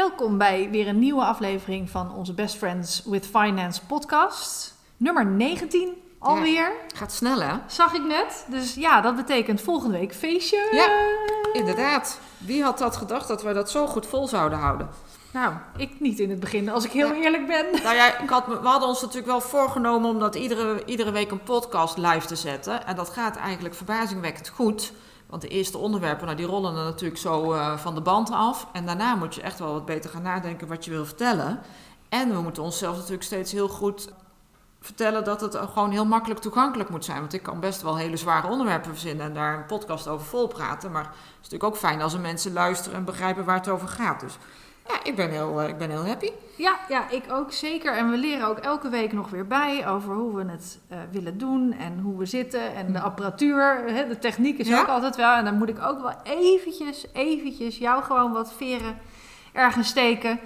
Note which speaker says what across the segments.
Speaker 1: Welkom bij weer een nieuwe aflevering van onze Best Friends with Finance podcast. Nummer 19 alweer.
Speaker 2: Gaat snel, hè?
Speaker 1: Zag ik net. Dus ja, dat betekent volgende week feestje.
Speaker 2: Ja, inderdaad. Wie had dat gedacht dat wij dat zo goed vol zouden houden?
Speaker 1: Nou, ik niet in het begin, als ik heel eerlijk ben.
Speaker 2: Nou ja, ik had, we hadden ons natuurlijk wel voorgenomen om dat iedere, iedere week een podcast live te zetten. En dat gaat eigenlijk verbazingwekkend goed. Want de eerste onderwerpen, nou, die rollen er natuurlijk zo uh, van de band af. En daarna moet je echt wel wat beter gaan nadenken wat je wil vertellen. En we moeten onszelf natuurlijk steeds heel goed vertellen dat het gewoon heel makkelijk toegankelijk moet zijn. Want ik kan best wel hele zware onderwerpen verzinnen en daar een podcast over vol praten. Maar het is natuurlijk ook fijn als er mensen luisteren en begrijpen waar het over gaat. Dus ja, ik ben heel, uh, ik ben heel happy.
Speaker 1: Ja, ja, ik ook zeker. En we leren ook elke week nog weer bij over hoe we het uh, willen doen en hoe we zitten. En de apparatuur, hè, de techniek is ja? ook altijd wel. En dan moet ik ook wel eventjes, eventjes jou gewoon wat veren ergens steken.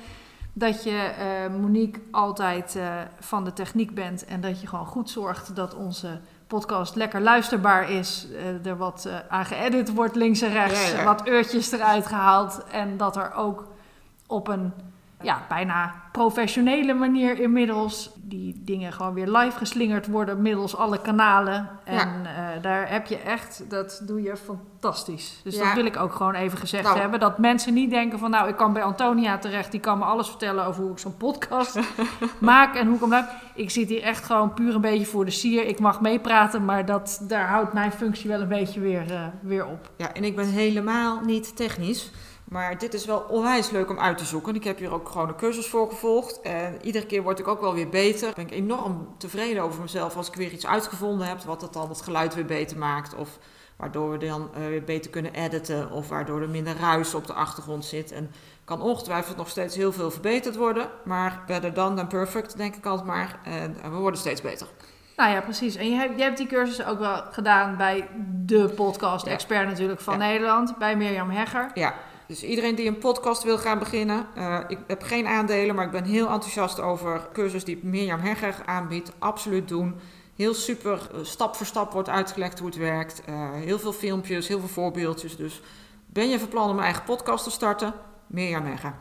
Speaker 1: Dat je, uh, Monique, altijd van de techniek bent. En dat je gewoon goed zorgt dat onze podcast lekker luisterbaar is. er wat aan geëdit wordt links en rechts. Ja, ja. Wat uurtjes eruit gehaald. En dat er ook op een ja, bijna professionele manier inmiddels die dingen gewoon weer live geslingerd worden middels alle kanalen. En ja. uh, daar heb je echt, dat doe je fantastisch. Dus ja. dat wil ik ook gewoon even gezegd nou. hebben. Dat mensen niet denken van nou, ik kan bij Antonia terecht, die kan me alles vertellen over hoe ik zo'n podcast maak en hoe ik hem maak. Ik zit hier echt gewoon puur een beetje voor de sier. Ik mag meepraten, maar dat, daar houdt mijn functie wel een beetje weer, uh, weer op.
Speaker 2: Ja, en ik ben helemaal niet technisch. Maar dit is wel onwijs leuk om uit te zoeken. Ik heb hier ook gewoon een cursus voor gevolgd. En iedere keer word ik ook wel weer beter. Ben ik enorm tevreden over mezelf als ik weer iets uitgevonden heb. Wat het dan het geluid weer beter maakt. Of waardoor we dan uh, weer beter kunnen editen. Of waardoor er minder ruis op de achtergrond zit. En kan ongetwijfeld nog steeds heel veel verbeterd worden. Maar better done than perfect, denk ik altijd maar. En, en we worden steeds beter.
Speaker 1: Nou ja, precies. En je hebt, je hebt die cursus ook wel gedaan bij de podcast-expert ja. natuurlijk van ja. Nederland. Bij Mirjam Hegger.
Speaker 2: Ja. Dus iedereen die een podcast wil gaan beginnen, uh, ik heb geen aandelen, maar ik ben heel enthousiast over cursus die Mirjam Hegger aanbiedt. Absoluut doen. Heel super, uh, stap voor stap wordt uitgelegd hoe het werkt. Uh, heel veel filmpjes, heel veel voorbeeldjes. Dus ben je van plan om een eigen podcast te starten? Mirjam Hegger.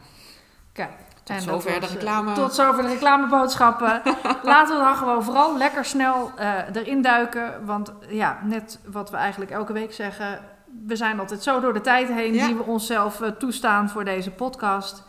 Speaker 1: Kijk.
Speaker 2: Tot en zover de reclame.
Speaker 1: Tot zover de reclameboodschappen. Laten we dan gewoon vooral lekker snel erin duiken. Want ja, net wat we eigenlijk elke week zeggen we zijn altijd zo door de tijd heen ja. die we onszelf uh, toestaan voor deze podcast.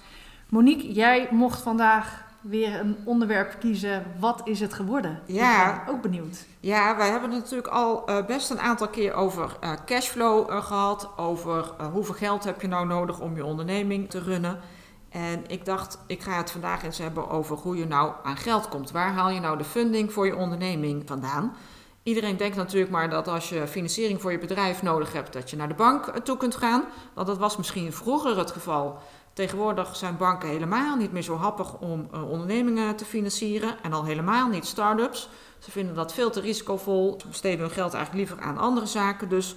Speaker 1: Monique, jij mocht vandaag weer een onderwerp kiezen. Wat is het geworden?
Speaker 2: Ja.
Speaker 1: Ik ben ook benieuwd.
Speaker 2: Ja, wij hebben het natuurlijk al uh, best een aantal keer over uh, cashflow gehad. Over hoeveel geld heb je nou nodig om je onderneming te runnen. En ik dacht, ik ga het vandaag eens hebben over hoe je nou aan geld komt. Waar haal je nou de funding voor je onderneming vandaan? Iedereen denkt natuurlijk maar dat als je financiering voor je bedrijf nodig hebt, dat je naar de bank toe kunt gaan. Want dat was misschien vroeger het geval. Tegenwoordig zijn banken helemaal niet meer zo happig om uh, ondernemingen te financieren. En al helemaal niet start-ups. Ze vinden dat veel te risicovol. Ze besteden hun geld eigenlijk liever aan andere zaken. Dus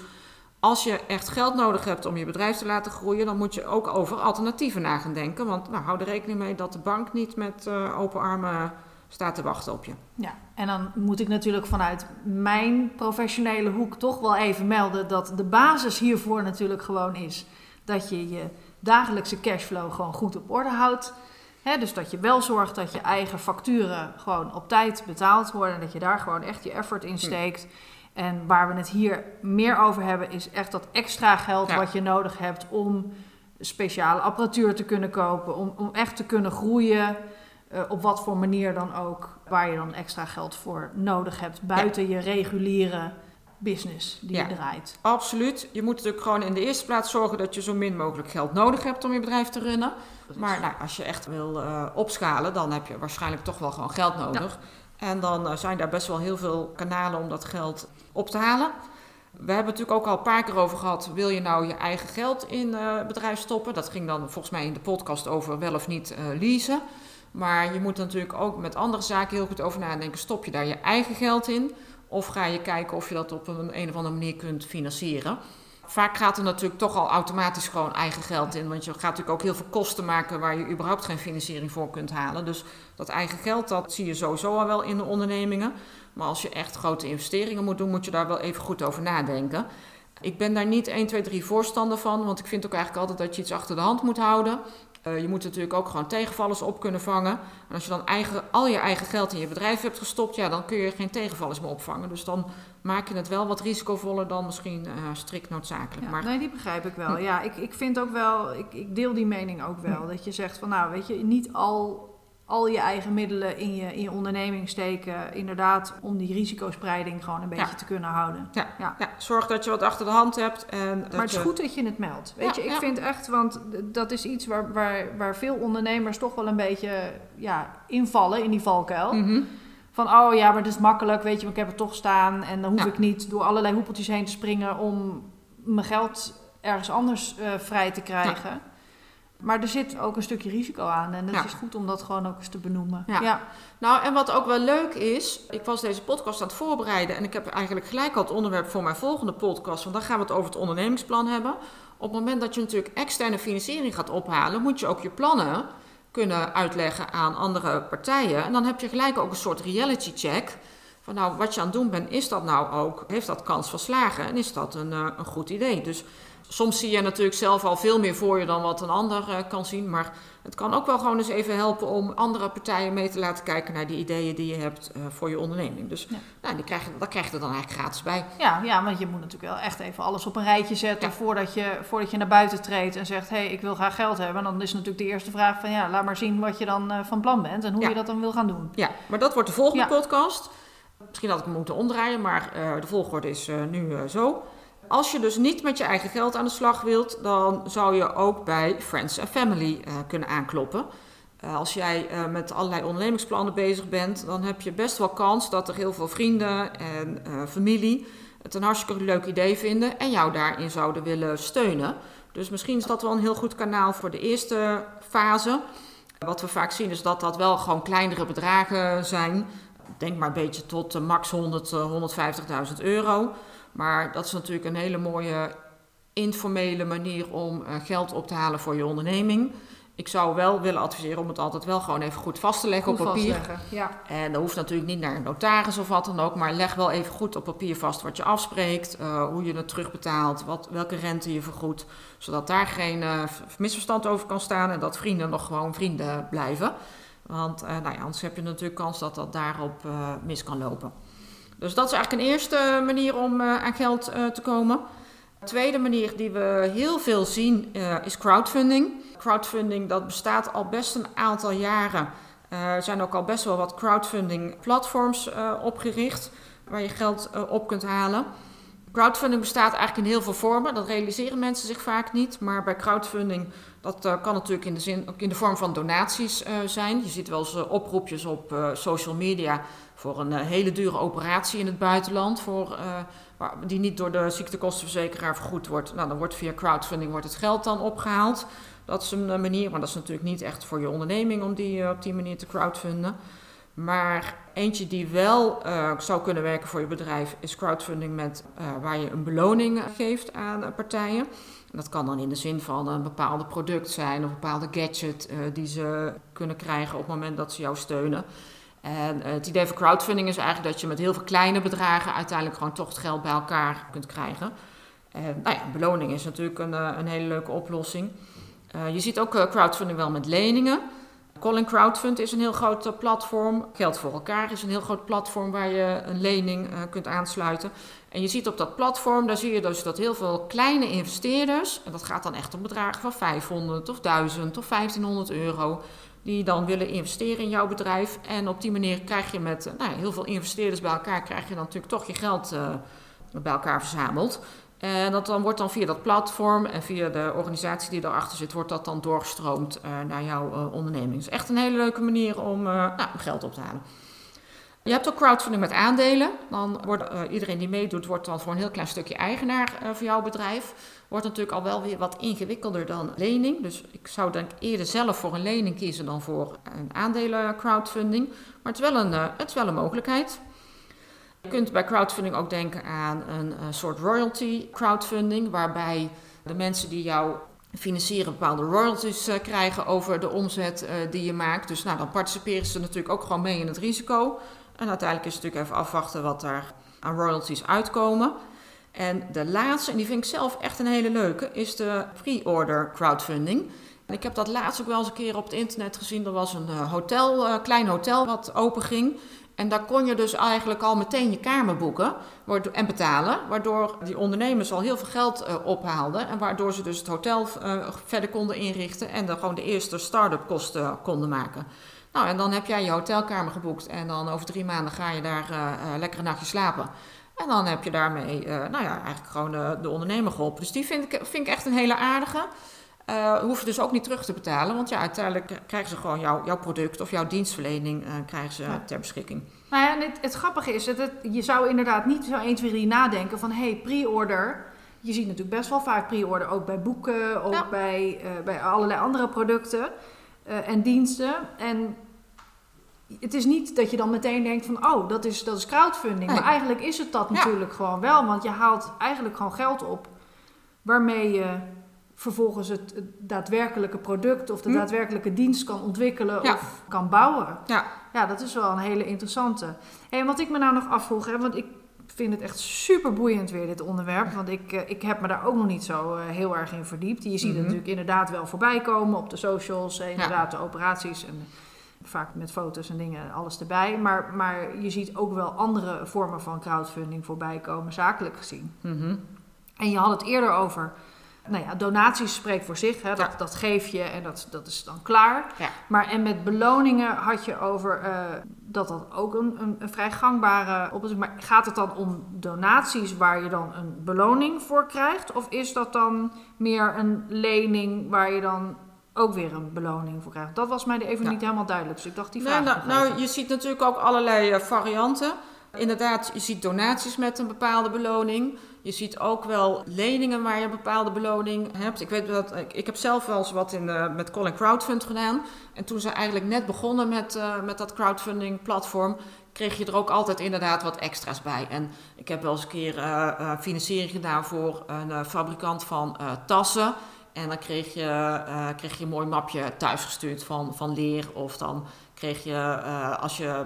Speaker 2: als je echt geld nodig hebt om je bedrijf te laten groeien, dan moet je ook over alternatieven na gaan denken. Want nou, hou er rekening mee dat de bank niet met uh, open armen staat te wachten op je.
Speaker 1: Ja, en dan moet ik natuurlijk vanuit mijn professionele hoek toch wel even melden dat de basis hiervoor natuurlijk gewoon is dat je je dagelijkse cashflow gewoon goed op orde houdt. He, dus dat je wel zorgt dat je eigen facturen gewoon op tijd betaald worden. En dat je daar gewoon echt je effort in steekt. Hm. En waar we het hier meer over hebben, is echt dat extra geld ja. wat je nodig hebt om speciale apparatuur te kunnen kopen. Om, om echt te kunnen groeien. Uh, op wat voor manier dan ook, waar je dan extra geld voor nodig hebt, buiten ja. je reguliere business die ja, je draait.
Speaker 2: Absoluut. Je moet natuurlijk gewoon in de eerste plaats zorgen dat je zo min mogelijk geld nodig hebt om je bedrijf te runnen. Maar nou, als je echt wil uh, opschalen, dan heb je waarschijnlijk toch wel gewoon geld nodig. Ja. En dan uh, zijn daar best wel heel veel kanalen om dat geld op te halen. We hebben het natuurlijk ook al een paar keer over gehad. Wil je nou je eigen geld in uh, bedrijf stoppen? Dat ging dan volgens mij in de podcast over wel of niet leasen. Maar je moet natuurlijk ook met andere zaken heel goed over nadenken. Stop je daar je eigen geld in? Of ga je kijken of je dat op een, een of andere manier kunt financieren? Vaak gaat er natuurlijk toch al automatisch gewoon eigen geld in. Want je gaat natuurlijk ook heel veel kosten maken waar je überhaupt geen financiering voor kunt halen. Dus dat eigen geld, dat zie je sowieso al wel in de ondernemingen. Maar als je echt grote investeringen moet doen, moet je daar wel even goed over nadenken. Ik ben daar niet 1, 2, 3 voorstander van, want ik vind ook eigenlijk altijd dat je iets achter de hand moet houden. Uh, je moet natuurlijk ook gewoon tegenvallers op kunnen vangen. En als je dan eigen, al je eigen geld in je bedrijf hebt gestopt, ja, dan kun je geen tegenvallers meer opvangen. Dus dan maak je het wel wat risicovoller dan misschien uh, strikt noodzakelijk.
Speaker 1: Ja,
Speaker 2: maar,
Speaker 1: nee, die begrijp ik wel. Ja, ik, ik vind ook wel, ik, ik deel die mening ook wel. Dat je zegt van, nou, weet je, niet al al je eigen middelen in je, in je onderneming steken. Inderdaad, om die risicospreiding gewoon een beetje te kunnen houden.
Speaker 2: Ja. Ja. ja. zorg dat je wat achter de hand hebt. En
Speaker 1: maar het is goed dat je het meldt. Weet je, ik vind echt, want dat is iets waar, waar, waar veel ondernemers toch wel een beetje ja, invallen in die valkuil.
Speaker 2: Mhm.
Speaker 1: Van, oh ja, maar het is makkelijk, weet je, want ik heb het toch staan. En dan hoef ik niet door allerlei hoepeltjes heen te springen om mijn geld ergens anders uh, vrij te krijgen. Maar er zit ook een stukje risico aan. En het is goed om dat gewoon ook eens te benoemen.
Speaker 2: Ja. Nou, en wat ook wel leuk is. Ik was deze podcast aan het voorbereiden. En ik heb eigenlijk gelijk al het onderwerp voor mijn volgende podcast. Want dan gaan we het over het ondernemingsplan hebben. Op het moment dat je natuurlijk externe financiering gaat ophalen, moet je ook je plannen kunnen uitleggen aan andere partijen. En dan heb je gelijk ook een soort reality check. Van nou, wat je aan het doen bent, is dat nou ook, heeft dat kans van slagen en is dat een, uh, een goed idee? Dus soms zie je natuurlijk zelf al veel meer voor je dan wat een ander uh, kan zien. Maar het kan ook wel gewoon eens even helpen om andere partijen mee te laten kijken naar die ideeën die je hebt uh, voor je onderneming. Dus ja. nou, die krijg je, dat krijg je er dan eigenlijk gratis bij.
Speaker 1: Ja, ja, want je moet natuurlijk wel echt even alles op een rijtje zetten voordat, je, voordat je naar buiten treedt en zegt: hé, hey, ik wil graag geld hebben. En dan is natuurlijk de eerste vraag van ja, laat maar zien wat je dan uh, van plan bent en hoe je dat dan wil gaan doen.
Speaker 2: Ja, maar dat wordt de volgende podcast. Misschien had ik hem moeten omdraaien, maar de volgorde is nu zo. Als je dus niet met je eigen geld aan de slag wilt, dan zou je ook bij Friends and Family uh, kunnen aankloppen. Uh, als jij uh, met allerlei ondernemingsplannen bezig bent, dan heb je best wel kans dat er heel veel vrienden en familie het een hartstikke leuk idee vinden en jou daarin zouden willen steunen. Dus misschien is dat wel een heel goed kanaal voor de eerste fase. Wat we vaak zien is dat dat wel gewoon kleinere bedragen zijn. Denk maar een beetje tot max 100, 150.000 euro. Maar dat is natuurlijk een hele mooie informele manier om uh, geld op te halen voor je onderneming. Ik zou wel willen adviseren om het altijd wel gewoon even goed vast te leggen
Speaker 1: goed
Speaker 2: op papier.
Speaker 1: Ja.
Speaker 2: En dat hoeft natuurlijk niet naar een notaris of wat dan ook, maar leg wel even goed op papier vast wat je afspreekt, uh, hoe je het terugbetaalt, wat, welke rente je vergoedt, zodat daar geen uh, misverstand over kan staan en dat vrienden nog gewoon vrienden blijven. Want nou ja, anders heb je natuurlijk kans dat dat daarop mis kan lopen. Dus dat is eigenlijk een eerste manier om uh, aan geld uh, te komen. De tweede manier die we heel veel zien uh, is crowdfunding. Crowdfunding dat bestaat al best een aantal jaren. er zijn ook al best wel wat crowdfunding platforms opgericht waar je geld op kunt halen. Crowdfunding bestaat eigenlijk in heel veel vormen. Dat realiseren mensen zich vaak niet. Maar bij crowdfunding, dat kan natuurlijk in de, zin, in de vorm van donaties zijn. Je ziet wel eens oproepjes op social media voor een eh, hele dure operatie in het buitenland, voor, uh, die niet door de ziektekostenverzekeraar vergoed wordt. Nou, dan wordt via crowdfunding wordt het geld dan opgehaald. Dat is een eh, manier, maar dat is natuurlijk niet echt voor je onderneming om die op die manier te crowdfunden. Maar eentje die wel zou kunnen werken voor je bedrijf is crowdfunding met, waar je een beloning geeft aan partijen. En dat kan dan in de zin van een bepaalde product zijn of een bepaalde gadget die ze kunnen krijgen op het moment dat ze jou steunen. En eh, het idee van crowdfunding is eigenlijk dat je met heel veel kleine bedragen uiteindelijk gewoon toch het geld bij elkaar kunt krijgen. En nou ja, beloning is natuurlijk een, eh, een hele leuke oplossing. Je ziet ook crowdfunding wel met leningen. Calling Crowdfund is een heel groot platform. Geld voor elkaar is een heel groot platform waar je een lening kunt aansluiten. En je ziet op dat platform, daar zie je dus dat heel veel kleine investeerders, en dat gaat dan echt om bedragen van 500 of 1000 of 1500 euro, die dan willen investeren in jouw bedrijf. En op die manier krijg je met nou, heel veel investeerders bij elkaar, krijg je dan natuurlijk toch je geld uh, bij elkaar verzameld. En dat dan wordt dan via dat platform en via de organisatie die erachter zit, wordt dat dan doorgestroomd uh, naar jouw onderneming. Het is echt een hele leuke manier om nou, geld op te halen. Je hebt ook crowdfunding met aandelen. Dan wordt uh, iedereen die meedoet, wordt dan voor een heel klein stukje eigenaar uh, van jouw bedrijf. Wordt natuurlijk al wel weer wat ingewikkelder dan lening. Dus ik zou denk eerder zelf voor een lening kiezen dan voor een aandelen crowdfunding. Maar het is wel een, uh, het is wel een mogelijkheid. Je kunt bij crowdfunding ook denken aan een soort royalty crowdfunding, waarbij de mensen die jou financieren bepaalde royalties krijgen over de omzet die je maakt. Dus nou, dan participeren ze natuurlijk ook gewoon mee in het risico. En uiteindelijk is het natuurlijk even afwachten wat er aan royalties uitkomen. En de laatste, en die vind ik zelf echt een hele leuke, is de pre-order crowdfunding. En ik heb dat laatst ook wel eens een keer op het internet gezien. Er was een uh, hotel, uh, klein hotel wat open ging. En daar kon je dus eigenlijk al meteen je kamer boeken en betalen. Waardoor die ondernemers al heel veel geld uh, ophaalden. En waardoor ze dus het hotel verder konden inrichten. En dan gewoon de eerste start-up kosten konden maken. Nou, en dan heb jij je hotelkamer geboekt en dan over drie maanden ga je daar uh, lekker een nachtje slapen. En dan heb je daarmee, uh, nou ja, eigenlijk gewoon de, de, ondernemer geholpen. Dus die vind ik, vind ik echt een hele aardige. Uh, hoef je dus ook niet terug te betalen, want ja, uiteindelijk krijgen ze gewoon jouw, jouw product of jouw dienstverlening krijgen ze ja. ter beschikking.
Speaker 1: Nou ja, en het, het grappige is, dat het, je zou inderdaad niet zo 1, 2, 3 nadenken van, hé, hey, pre-order. Je ziet natuurlijk best wel vaak pre-order, ook bij boeken, ook ja. bij, bij allerlei andere producten en diensten. En het is niet dat je dan meteen denkt van, oh, dat is, dat is crowdfunding. Nee. Maar eigenlijk is het dat ja. natuurlijk gewoon wel. Want je haalt eigenlijk gewoon geld op waarmee je vervolgens het, het daadwerkelijke product of de hm. daadwerkelijke dienst kan ontwikkelen ja. of kan bouwen.
Speaker 2: Ja.
Speaker 1: ja, dat is wel een hele interessante. En wat ik me nou nog afvroeg, hè, want ik vind het echt super boeiend weer, dit onderwerp. Want ik, uh, ik heb me daar ook nog niet zo uh, heel erg in verdiept. Je ziet
Speaker 2: Mhm.
Speaker 1: het natuurlijk inderdaad wel voorbij komen op de socials, eh, inderdaad de operaties en vaak met foto's en dingen, alles erbij. Maar, maar je ziet ook wel andere vormen van crowdfunding voorbij komen, zakelijk gezien.
Speaker 2: Mhm.
Speaker 1: En je had het eerder over, nou ja, donaties spreekt voor zich. Hè? Dat,
Speaker 2: Ja.
Speaker 1: dat geef je en dat, dat is dan klaar.
Speaker 2: Ja.
Speaker 1: Maar en met beloningen had je over eh, dat dat ook een, een, een vrij gangbare op is. Maar gaat het dan om donaties waar je dan een beloning voor krijgt? Of is dat dan meer een lening waar je dan ook weer een beloning voor krijgt? Dat was mij even
Speaker 2: Ja.
Speaker 1: niet helemaal duidelijk. Dus ik dacht die
Speaker 2: Nee,
Speaker 1: vraag
Speaker 2: nou, nou, je ziet natuurlijk ook allerlei eh, varianten. Inderdaad, je ziet donaties met een bepaalde beloning. Je ziet ook wel leningen waar je een bepaalde beloning hebt. Ik weet dat ik, ik heb zelf wel eens wat in, eh, met Colin Crowdfund gedaan. En toen ze eigenlijk net begonnen met, eh, met dat crowdfunding platform, kreeg je er ook altijd inderdaad wat extra's bij. En ik heb wel eens een keer eh, financiering gedaan voor een fabrikant van tassen. En dan kreeg je, eh, kreeg je een mooi mapje thuisgestuurd van, van leer. Of dan kreeg je, eh, als je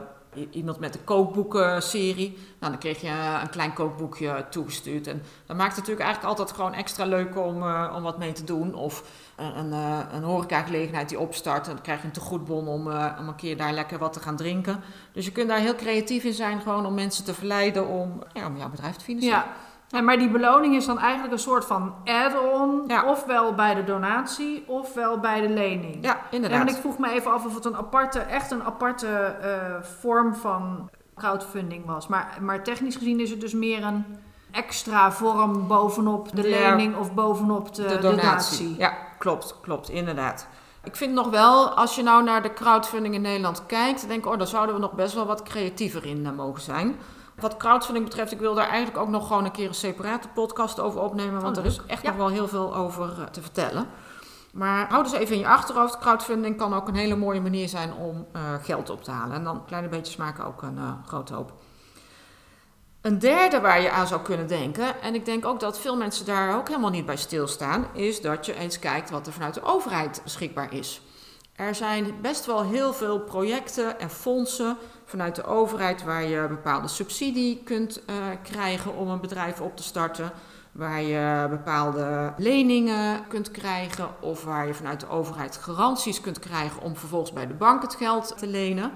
Speaker 2: iemand met een kookboekenserie, nou, dan kreeg je een klein kookboekje toegestuurd. En dat maakt het natuurlijk eigenlijk altijd gewoon extra leuk om, eh, om wat mee te doen. Of een, een, een horecagelegenheid die opstart, en dan krijg je een tegoedbon om, om een keer daar lekker wat te gaan drinken. Dus je kunt daar heel creatief in zijn, gewoon om mensen te verleiden om, ja, om jouw bedrijf te financieren.
Speaker 1: Ja. Ja, maar die beloning is dan eigenlijk een soort van add-on,
Speaker 2: Ja.
Speaker 1: ofwel bij de donatie, ofwel bij de lening.
Speaker 2: Ja, inderdaad.
Speaker 1: want ik vroeg me even af of het een aparte, echt een aparte eh, vorm van crowdfunding was. Maar, maar technisch gezien is het dus meer een extra vorm bovenop de lening of bovenop de,
Speaker 2: de
Speaker 1: donatie.
Speaker 2: donatie. Ja, klopt, klopt, inderdaad. Ik vind nog wel, als je nou naar de crowdfunding in Nederland kijkt, denk ik, oh, daar zouden we nog best wel wat creatiever in eh, mogen zijn. Wat crowdfunding betreft, ik wil daar eigenlijk ook nog gewoon een keer een separate podcast over opnemen, want
Speaker 1: Oh,
Speaker 2: er is echt
Speaker 1: Ja.
Speaker 2: nog wel heel veel over eh, te vertellen. Maar hou dus even in je achterhoofd, crowdfunding kan ook een hele mooie manier zijn om eh, geld op te halen. En dan kleine beetjes maken ook een eh, grote hoop. Een derde waar je aan zou kunnen denken, en ik denk ook dat veel mensen daar ook helemaal niet bij stilstaan, is dat je eens kijkt wat er vanuit de overheid beschikbaar is. Er zijn best wel heel veel projecten en fondsen vanuit de overheid waar je bepaalde subsidie kunt eh, krijgen om een bedrijf op te starten. Waar je bepaalde leningen kunt krijgen of waar je vanuit de overheid garanties kunt krijgen om vervolgens bij de bank het geld te lenen.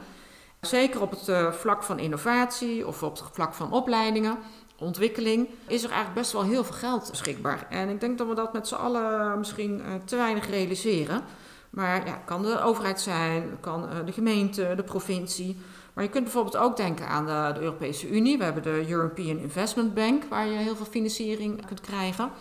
Speaker 2: Zeker op het eh, vlak van innovatie of op het vlak van opleidingen, ontwikkeling, is er eigenlijk best wel heel veel geld beschikbaar. En ik denk dat we dat met z'n allen misschien eh, te weinig realiseren. Maar ja, kan de overheid zijn, kan eh, de gemeente, de provincie. Maar je kunt bijvoorbeeld ook denken aan de, Europese Unie. We hebben de European Investment Bank, waar je heel veel financiering kunt krijgen.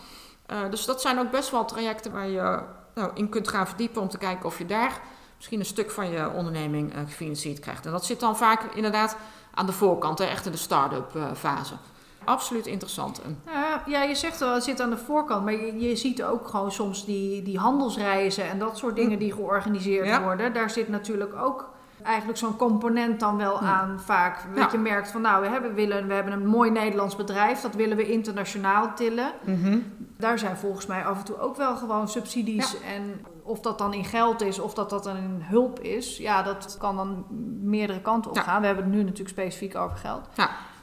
Speaker 2: Eh, dus dat zijn ook best wel trajecten waar je nou, in kunt gaan verdiepen om te kijken of je daar misschien een stuk van je onderneming gefinancierd krijgt. En dat zit dan vaak inderdaad aan de voorkant, echt in de start-up fase absoluut interessant.
Speaker 1: Ja, ja, je zegt wel, het zit aan de voorkant. Maar je, je ziet ook gewoon soms die, die handelsreizen en dat soort dingen die georganiseerd worden. Daar zit natuurlijk ook eigenlijk zo'n component dan wel aan vaak. Dat je merkt van nou, we hebben, willen, we hebben een mooi Nederlands bedrijf. Dat willen we internationaal tillen. Mhm. Daar zijn volgens mij af en toe ook wel gewoon subsidies. En of dat dan in geld is of dat dat een hulp is. Ja, dat kan dan meerdere kanten op gaan. We hebben het nu natuurlijk specifiek over geld.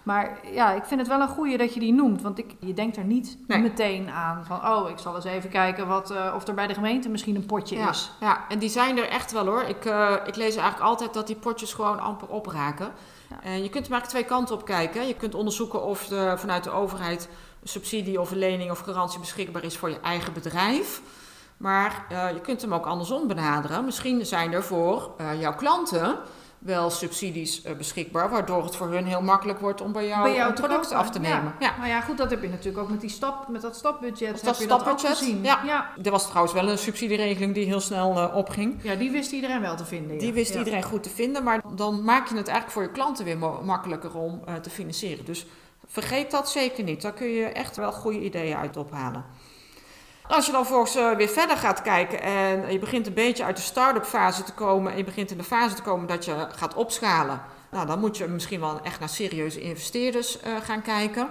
Speaker 1: Maar ja, ik vind het wel een goede dat je die noemt. Want ik, je denkt er niet meteen aan van... oh, ik zal eens even kijken wat, uh, of er bij de gemeente misschien een potje is.
Speaker 2: Ja, en die zijn er echt wel hoor. Ik, uh, ik lees eigenlijk altijd dat die potjes gewoon amper opraken. En je kunt er maar twee kanten op kijken. Je kunt onderzoeken of er vanuit de overheid... een subsidie of een lening of garantie beschikbaar is voor je eigen bedrijf... Maar uh, je kunt hem ook andersom benaderen. Misschien zijn er voor jouw klanten wel subsidies uh, beschikbaar, waardoor het voor hun heel makkelijk wordt om bij jou, bij jou product af te nemen.
Speaker 1: Ja. Maar ja, goed, dat heb je natuurlijk ook met, die stap, met dat stapbudget. Dat je stapbudget, dat gezien.
Speaker 2: Ja. ja. Er was trouwens wel een subsidieregeling die heel snel uh, opging.
Speaker 1: Ja, die wist iedereen wel te vinden.
Speaker 2: Die wist iedereen goed te vinden, maar dan maak je het eigenlijk voor je klanten weer makkelijker om uh, te financieren. Dus vergeet dat zeker niet. Daar kun je echt wel goede ideeën uit ophalen. Als je dan volgens uh, weer verder gaat kijken en je begint een beetje uit de start-up fase te komen en je begint in de fase te komen dat je gaat opschalen, nou, dan moet je misschien wel echt naar serieuze investeerders uh, gaan kijken.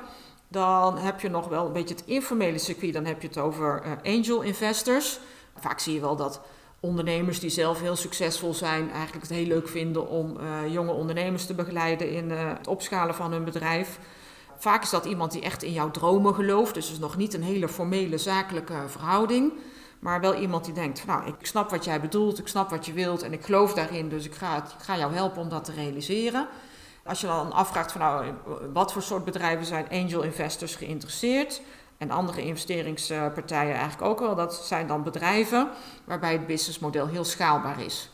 Speaker 2: Dan heb je nog wel een beetje het informele circuit, dan heb je het over uh, angel investors. Vaak zie je wel dat ondernemers die zelf heel succesvol zijn, eigenlijk het heel leuk vinden om jonge ondernemers te begeleiden in het opschalen van hun bedrijf. Vaak is dat iemand die echt in jouw dromen gelooft. Dus is nog niet een hele formele zakelijke verhouding. Maar wel iemand die denkt: Nou, ik snap wat jij bedoelt, ik snap wat je wilt en ik geloof daarin. Dus ik ga, ik ga jou helpen om dat te realiseren. Als je dan afvraagt: van, nou, wat voor soort bedrijven zijn angel investors geïnteresseerd? En andere investeringspartijen eigenlijk ook wel. Dat zijn dan bedrijven waarbij het businessmodel heel schaalbaar is.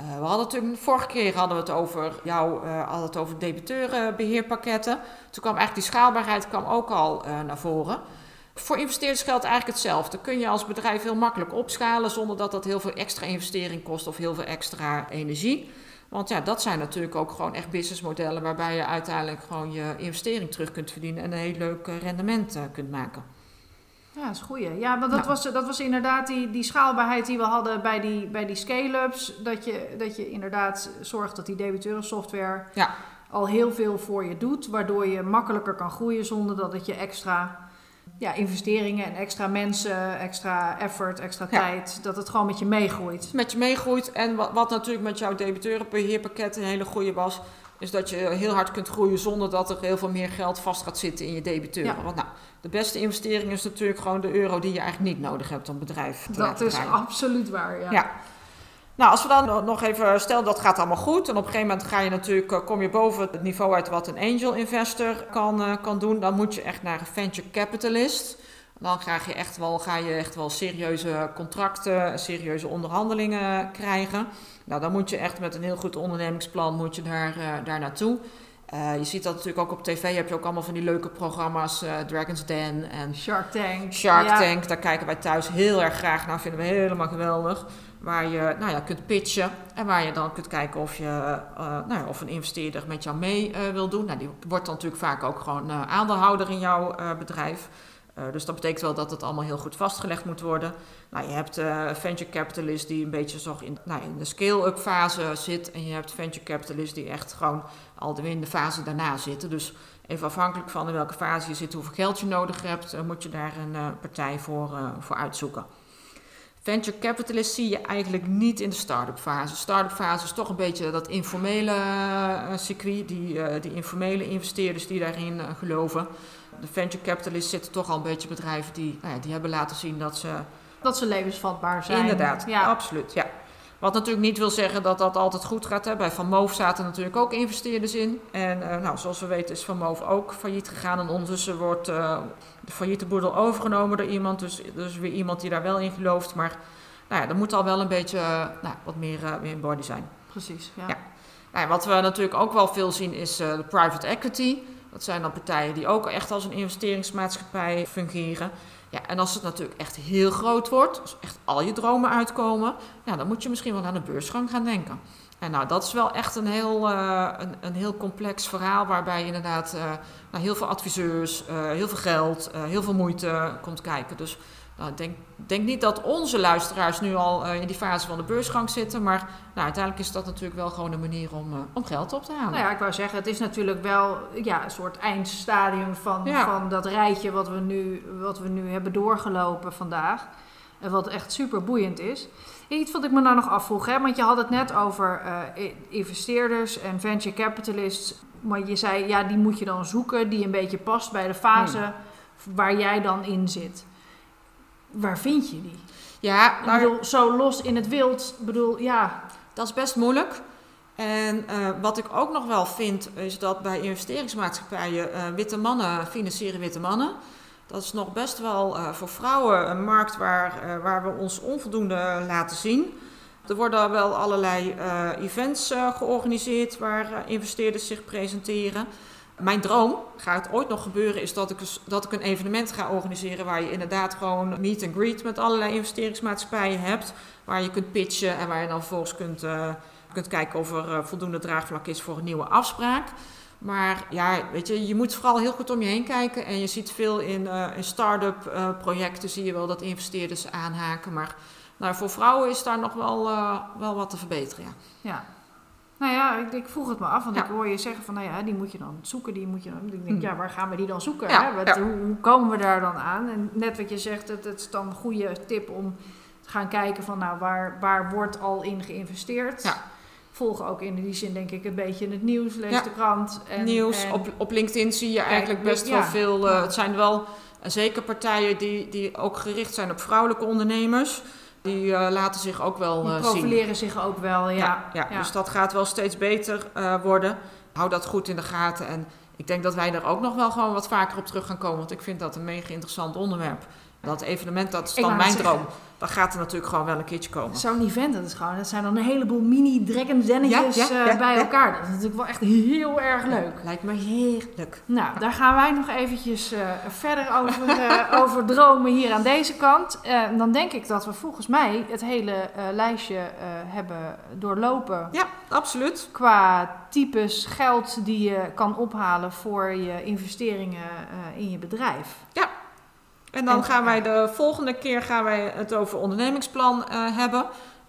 Speaker 2: Uh, we hadden natuurlijk, vorige keer hadden we het over jou, uh, hadden het over debiteurenbeheerpakketten. Toen kwam eigenlijk die schaalbaarheid kwam ook al uh, naar voren. Voor investeerders geldt eigenlijk hetzelfde. Kun je als bedrijf heel makkelijk opschalen zonder dat dat heel veel extra investering kost of heel veel extra energie. Want ja, dat zijn natuurlijk ook gewoon echt businessmodellen waarbij je uiteindelijk gewoon je investering terug kunt verdienen en een heel leuk rendement kunt maken.
Speaker 1: Ja, dat is goed. Ja, want dat, was, dat was inderdaad die, die schaalbaarheid die we hadden bij die, bij die scale-ups. Dat je, dat je inderdaad zorgt dat die debiteurensoftware ja. al heel veel voor je doet. Waardoor je makkelijker kan groeien zonder dat het je extra ja, investeringen en extra mensen, extra effort, extra tijd, dat het gewoon met je meegroeit.
Speaker 2: Met je meegroeit. En wat, wat natuurlijk met jouw debiteurenbeheerpakket een hele goede was, is dat je heel hard kunt groeien zonder dat er heel veel meer geld vast gaat zitten in je debiteuren. Want nou, de beste investering is natuurlijk gewoon de euro die je eigenlijk niet nodig hebt om bedrijf te
Speaker 1: Dat is absoluut waar, ja. ja.
Speaker 2: Nou, als we dan nog even stellen dat gaat allemaal goed. En op een gegeven moment ga je natuurlijk, eh, kom je boven het niveau uit wat een angel investor kan, uh, kan doen. Dan moet je echt naar een venture capitalist. Dan krijg je echt wel, ga je echt wel serieuze contracten, serieuze onderhandelingen krijgen. Nou, dan moet je echt met een heel goed ondernemingsplan moet je daar, uh, daar naartoe. Uh, je ziet dat natuurlijk ook op tv, heb je ook allemaal van die leuke programma's, uh, Dragon's Den en
Speaker 1: Shark Tank.
Speaker 2: Shark Tank, daar kijken wij thuis heel erg graag naar, vinden we helemaal geweldig. Waar je nou ja, kunt pitchen en waar je dan kunt kijken of, je, uh, nou ja, of een investeerder met jou mee wil doen. Nou, die wordt dan natuurlijk vaak ook gewoon aandeelhouder in jouw bedrijf. Uh, dus dat betekent wel dat het allemaal heel goed vastgelegd moet worden. Nou, je hebt uh, venture capitalist die een beetje zo in, nou, in de scale-up fase zit. En je hebt venture capitalist die echt gewoon al in de fase daarna zitten. Dus even afhankelijk van in welke fase je zit, hoeveel geld je nodig hebt, uh, moet je daar een partij voor, voor uitzoeken. Venture capitalist zie je eigenlijk niet in de start-up fase. Start-up fase is toch een beetje dat informele circuit, die, die informele investeerders die daarin geloven de venture capitalists zitten toch al een beetje bedrijven die, nou ja, die hebben laten zien dat ze...
Speaker 1: Dat ze levensvatbaar zijn.
Speaker 2: Inderdaad, ja. absoluut. Ja. Wat natuurlijk niet wil zeggen dat dat altijd goed gaat. Hè. Bij Van Moof zaten natuurlijk ook investeerders in. En uh, nou, zoals we weten is Van Moof ook failliet gegaan. En ondertussen wordt uh, de failliete boedel overgenomen door iemand. Dus, dus weer iemand die daar wel in gelooft. Maar nou ja, er moet al wel een beetje uh, nou, wat meer, meer body zijn.
Speaker 1: Precies, ja. ja.
Speaker 2: Nou, wat we natuurlijk ook wel veel zien is de private equity. Dat zijn dan partijen die ook echt als een investeringsmaatschappij fungeren. Ja, en als het natuurlijk echt heel groot wordt, als echt al je dromen uitkomen, ja, dan moet je misschien wel aan de beursgang gaan denken. En nou, dat is wel echt een heel, uh, een, een, heel complex verhaal waarbij inderdaad uh, heel veel adviseurs, uh, heel veel geld, heel veel moeite komt kijken. Dus nou, ik denk, denk niet dat onze luisteraars nu al in die fase van de beursgang zitten, maar nou, uiteindelijk is dat natuurlijk wel gewoon een manier om, om geld op te halen.
Speaker 1: Nou ja, ik wou zeggen, het is natuurlijk wel ja, een soort eindstadium van, ja. van dat rijtje wat we, nu, wat we nu hebben doorgelopen vandaag. En wat echt super boeiend is. Iets wat ik me nou nog afvroeg, hè, want je had het net over uh, investeerders en venture capitalists. Maar je zei, ja, die moet je dan zoeken, die een beetje past bij de fase hmm. waar jij dan in zit. Waar vind je die?
Speaker 2: Ja,
Speaker 1: bedoel, zo los in het wild, bedoel, ja.
Speaker 2: Dat is best moeilijk. En uh, wat ik ook nog wel vind, is dat bij investeringsmaatschappijen uh, witte mannen financieren witte mannen. Dat is nog best wel uh, voor vrouwen een markt waar, waar we ons onvoldoende laten zien. Er worden wel allerlei events georganiseerd waar investeerders zich presenteren. Mijn droom, gaat het ooit nog gebeuren, is dat ik, dat ik een evenement ga organiseren waar je inderdaad gewoon meet and greet met allerlei investeringsmaatschappijen hebt. Waar je kunt pitchen en waar je dan vervolgens kunt, kunt kijken of er voldoende draagvlak is voor een nieuwe afspraak. Maar ja, weet je, je moet vooral heel goed om je heen kijken. En je ziet veel in, uh, in start-up projecten, zie je wel dat investeerders aanhaken. Maar nou, voor vrouwen is daar nog wel, wel wat te verbeteren, ja.
Speaker 1: Ja. Nou ja, ik, ik vroeg het me af, want ja. ik hoor je zeggen van, nou ja, die moet je dan zoeken, die moet je dan... Ik denk, ja, waar gaan we die dan zoeken? Ja, hè? Wat, hoe, hoe, komen we daar dan aan? En net wat je zegt, het, het is dan een goede tip om te gaan kijken van, nou, waar, waar wordt al in geïnvesteerd?
Speaker 2: Ja
Speaker 1: volgen ook in die zin denk ik een beetje het nieuws, lees ja. de krant.
Speaker 2: En, nieuws, en, op, op LinkedIn zie je eigenlijk best ja. wel veel. Uh, het zijn wel uh, zeker partijen die, die ook gericht zijn op vrouwelijke ondernemers. Die uh, laten zich ook wel
Speaker 1: die
Speaker 2: zien.
Speaker 1: profileren zich ook wel, ja.
Speaker 2: Ja, ja. dus dat gaat wel steeds beter worden. Hou dat goed in de gaten. En ik denk dat wij er ook nog wel gewoon wat vaker op terug gaan komen. Want ik vind dat een mega interessant onderwerp. Dat evenement, dat is dan mijn droom. Dan gaat er natuurlijk gewoon wel een keertje komen.
Speaker 1: Zo'n event, dat is gewoon, dat zijn dan een heleboel mini dragon ja, ja, ja, bij elkaar. Dat is natuurlijk wel echt heel erg leuk.
Speaker 2: Lijkt me heerlijk.
Speaker 1: Nou, daar gaan wij nog eventjes uh, verder over, uh, over dromen hier aan deze kant. Dan denk ik dat we volgens mij het hele lijstje hebben doorlopen.
Speaker 2: Ja, absoluut.
Speaker 1: Qua types geld die je kan ophalen voor je investeringen in je bedrijf.
Speaker 2: Ja, en dan gaan wij de volgende keer gaan wij het over ondernemingsplan uh, hebben.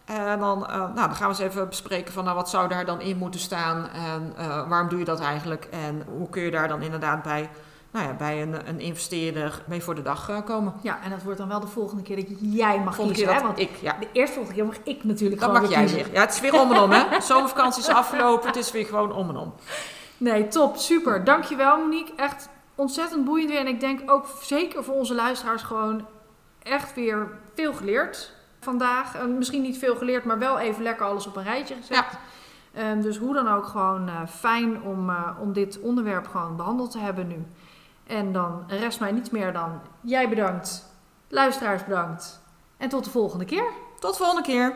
Speaker 2: En dan, uh, nou, dan gaan we eens even bespreken van nou, wat zou daar dan in moeten staan en uh, waarom doe je dat eigenlijk en hoe kun je daar dan inderdaad bij, nou ja, bij een, een investeerder mee voor de dag komen.
Speaker 1: Ja, en dat wordt dan wel de volgende keer dat jij mag volgende kiezen. Keer hè? Want
Speaker 2: ik, ja.
Speaker 1: De eerste volgende keer mag ik natuurlijk
Speaker 2: Dan mag jij weer. Ja, het is weer om en om hè. Zomervakantie is afgelopen, het is weer gewoon om en om.
Speaker 1: Nee, top, super. Dankjewel Monique. Echt ontzettend boeiend weer. En ik denk ook zeker voor onze luisteraars gewoon echt weer veel geleerd vandaag. En misschien niet veel geleerd, maar wel even lekker alles op een rijtje gezet. Ja. Um, dus hoe dan ook gewoon uh, fijn om, uh, om dit onderwerp gewoon behandeld te hebben nu. En dan rest mij niets meer dan jij bedankt, luisteraars bedankt. En tot de volgende keer.
Speaker 2: Tot de volgende keer.